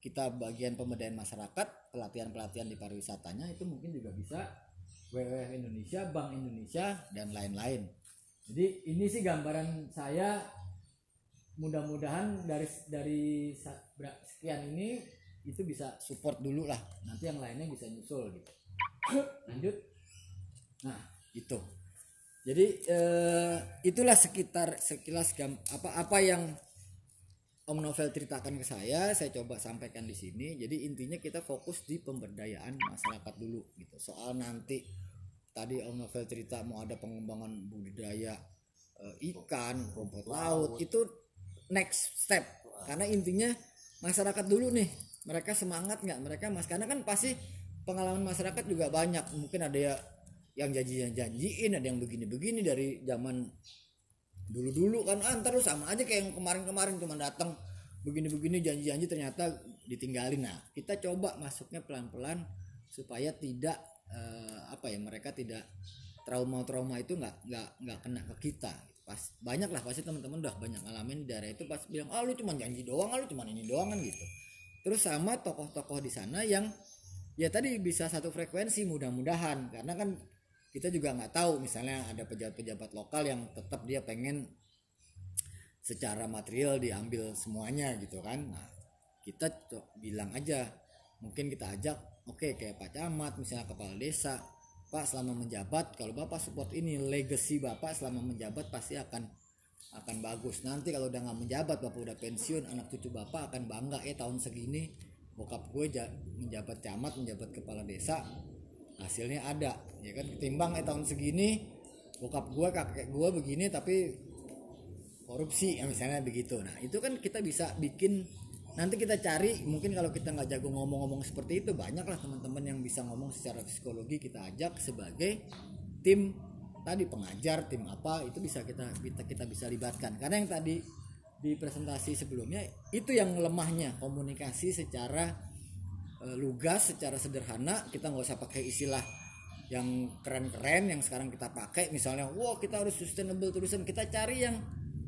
kita bagian pemberdayaan masyarakat pelatihan-pelatihan di pariwisatanya itu mungkin juga bisa WWF Indonesia Bank Indonesia dan lain-lain. Jadi ini sih gambaran saya mudah-mudahan dari dari sekian ini itu bisa support dulu lah. Nanti yang lainnya bisa nyusul gitu. [COUGHS] Lanjut. Nah itu. Jadi eh, itulah sekitar sekilas gam, apa apa yang Om Novel ceritakan ke saya, saya coba sampaikan di sini. Jadi intinya kita fokus di pemberdayaan masyarakat dulu gitu. Soal nanti tadi Om Novel cerita mau ada pengembangan budidaya eh, ikan, rumput laut, itu next step. Karena intinya masyarakat dulu nih, mereka semangat nggak? Mereka mas karena kan pasti pengalaman masyarakat juga banyak. Mungkin ada ya yang janji-janjiin, ada yang begini-begini dari zaman dulu-dulu kan ah, lu sama aja kayak yang kemarin-kemarin cuma datang begini-begini janji-janji ternyata ditinggalin. Nah kita coba masuknya pelan-pelan supaya tidak eh, apa ya mereka tidak trauma-trauma itu nggak nggak nggak kena ke kita. Pas banyak lah pasti teman-teman udah banyak ngalamin di daerah itu pas bilang ah lu cuma janji doang ah, lu cuma ini doang kan gitu. Terus sama tokoh-tokoh di sana yang ya tadi bisa satu frekuensi mudah-mudahan. Karena kan kita juga nggak tahu misalnya ada pejabat-pejabat lokal yang tetap dia pengen secara material diambil semuanya gitu kan. Nah kita bilang aja mungkin kita ajak oke okay, kayak Pak Camat misalnya kepala desa Pak selama menjabat kalau Bapak support ini legacy Bapak selama menjabat pasti akan akan bagus. Nanti kalau udah nggak menjabat Bapak udah pensiun anak cucu Bapak akan bangga ya tahun segini bokap gue menjabat camat menjabat kepala desa hasilnya ada ya kan? Ketimbang eh tahun segini bokap gue kakek gue begini tapi korupsi ya misalnya begitu. Nah itu kan kita bisa bikin nanti kita cari mungkin kalau kita nggak jago ngomong-ngomong seperti itu banyak lah teman-teman yang bisa ngomong secara psikologi. Kita ajak sebagai tim tadi pengajar tim apa itu bisa kita kita kita bisa libatkan. Karena yang tadi di presentasi sebelumnya itu yang lemahnya komunikasi secara uh, lugas secara sederhana kita nggak usah pakai istilah yang keren-keren yang sekarang kita pakai. Misalnya wow kita harus sustainable terusan kita cari yang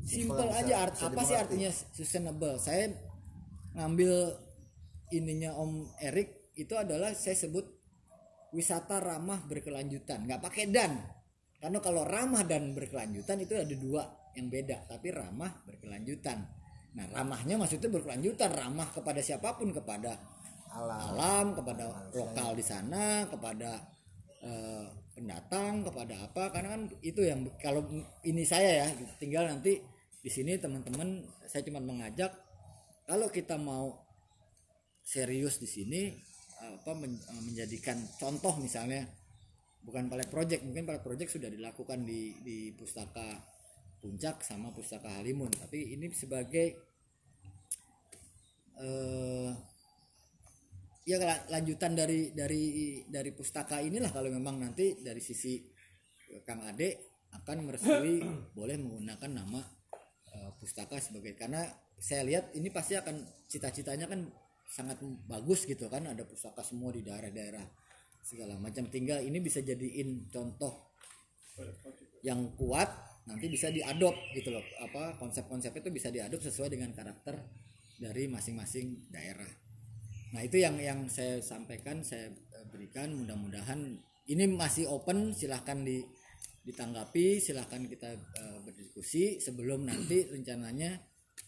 simple aja. art apa sih artinya sustainable? Saya ngambil ininya Om Erik itu adalah saya sebut wisata ramah berkelanjutan. Nggak pakai dan. Karena kalau ramah dan berkelanjutan itu ada dua yang beda. Tapi ramah berkelanjutan. Nah ramahnya maksudnya berkelanjutan. Ramah kepada siapa pun kepada alam, alam kepada lokal di sana kepada uh, pendatang kepada apa karena kan itu yang kalau ini saya ya tinggal nanti di sini teman-teman saya cuma mengajak kalau kita mau serius di sini apa eh, menjadikan contoh misalnya bukan palet project mungkin palet project sudah dilakukan di di pustaka puncak sama pustaka halimun tapi ini sebagai eh, ya lanjutan dari dari dari pustaka inilah kalau memang nanti dari sisi Kang Ade akan merestui [CLEARS THROAT] boleh menggunakan nama uh, pustaka sebagai karena saya lihat ini pasti akan cita-citanya kan sangat bagus gitu kan ada pustaka semua di daerah-daerah segala macam. Tinggal ini bisa jadiin contoh yang kuat nanti bisa diadop gitu loh. Apa konsep-konsep itu bisa diadop sesuai dengan karakter dari masing-masing daerah Nah itu yang yang saya sampaikan saya eh, berikan mudah-mudahan ini masih open silahkan di ditanggapi silahkan kita uh, berdiskusi sebelum nanti [CLEARS THROAT] rencananya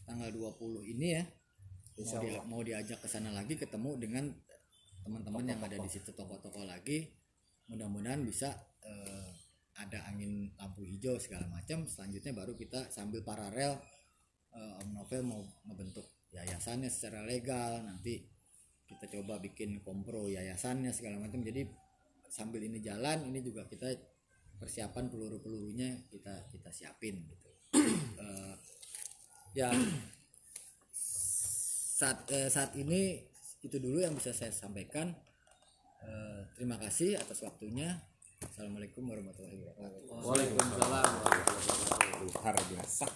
tanggal 20 ini ya mau, dia, mau diajak ke sana lagi ketemu dengan teman-teman yang ada di situ toko-toko lagi. Mudah-mudahan bisa uh, ada angin lampu hijau segala macam. Selanjutnya baru kita sambil paralel uh, Om Novel mau membentuk yayasannya secara legal nanti kita coba bikin kompro yayasannya segala macam. Jadi sambil ini jalan ini juga kita persiapan peluru-pelurunya kita kita siapin gitu. Uh, [CLEARS THROAT] ya saat uh, saat ini itu dulu yang bisa saya sampaikan. Uh, terima kasih atas waktunya. Assalamualaikum warahmatullahi wabarakatuh. Waalaikumsalam. Luar biasa.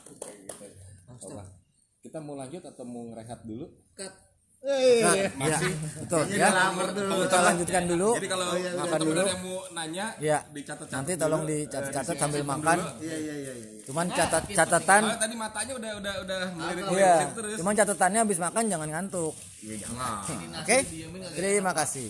Kita mau lanjut atau mau ngerehat dulu? Cut Eh, ya, masih betul ya. Dulu. Kita lanjutkan dulu. Jadi kalau oh, iya, iya. makan dulu yang mau nanya ya. dicatat Nanti tolong dicatat-catat eh, sambil makan. Iya iya iya iya. Cuman catat catatan oh, tadi matanya udah udah udah melirik Iya. Cuman catatannya habis makan jangan ngantuk. Iya jangan. Oke. Terima kasih.